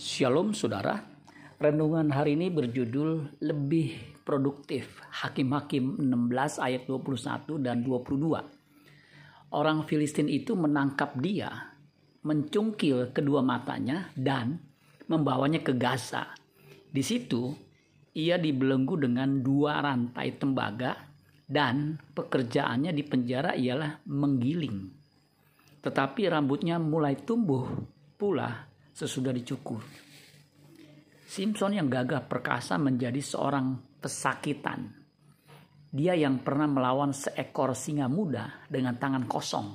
Shalom saudara, renungan hari ini berjudul lebih produktif. Hakim-hakim 16 ayat 21 dan 22. Orang Filistin itu menangkap dia, mencungkil kedua matanya dan membawanya ke Gaza. Di situ ia dibelenggu dengan dua rantai tembaga dan pekerjaannya di penjara ialah menggiling. Tetapi rambutnya mulai tumbuh pula sesudah dicukur. Simpson yang gagah perkasa menjadi seorang pesakitan. Dia yang pernah melawan seekor singa muda dengan tangan kosong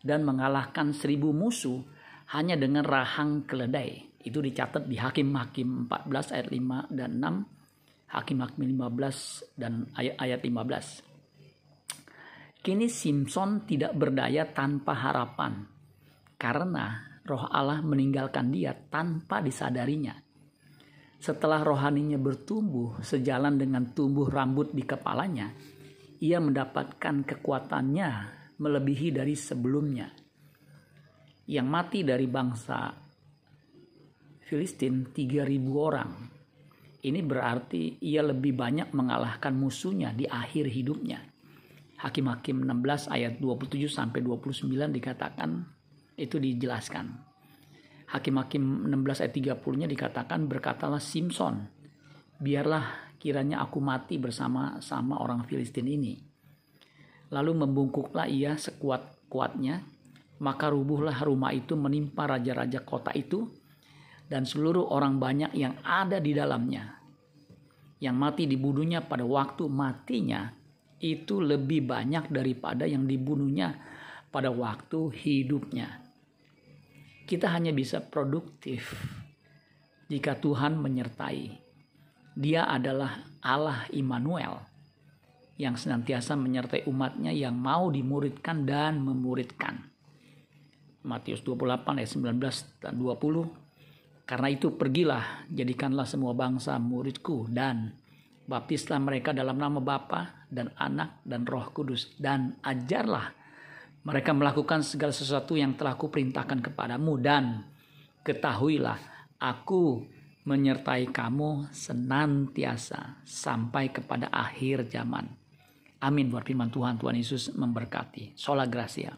dan mengalahkan seribu musuh hanya dengan rahang keledai. Itu dicatat di Hakim-Hakim 14 ayat 5 dan 6, Hakim-Hakim 15 dan ayat, ayat 15. Kini Simpson tidak berdaya tanpa harapan karena roh Allah meninggalkan dia tanpa disadarinya. Setelah rohaninya bertumbuh sejalan dengan tumbuh rambut di kepalanya, ia mendapatkan kekuatannya melebihi dari sebelumnya. Yang mati dari bangsa Filistin 3000 orang. Ini berarti ia lebih banyak mengalahkan musuhnya di akhir hidupnya. Hakim-hakim 16 ayat 27 sampai 29 dikatakan itu dijelaskan. Hakim-hakim 16 ayat 30-nya dikatakan berkatalah Simpson, biarlah kiranya aku mati bersama sama orang Filistin ini. Lalu membungkuklah ia sekuat-kuatnya, maka rubuhlah rumah itu menimpa raja-raja kota itu dan seluruh orang banyak yang ada di dalamnya. Yang mati dibunuhnya pada waktu matinya itu lebih banyak daripada yang dibunuhnya pada waktu hidupnya kita hanya bisa produktif jika Tuhan menyertai. Dia adalah Allah Immanuel yang senantiasa menyertai umatnya yang mau dimuridkan dan memuridkan. Matius 28 ayat 19 dan 20. Karena itu pergilah, jadikanlah semua bangsa muridku dan baptislah mereka dalam nama Bapa dan Anak dan Roh Kudus dan ajarlah mereka melakukan segala sesuatu yang telah kuperintahkan kepadamu dan ketahuilah aku menyertai kamu senantiasa sampai kepada akhir zaman. Amin buat firman Tuhan. Tuhan Yesus memberkati. Sola Gracia.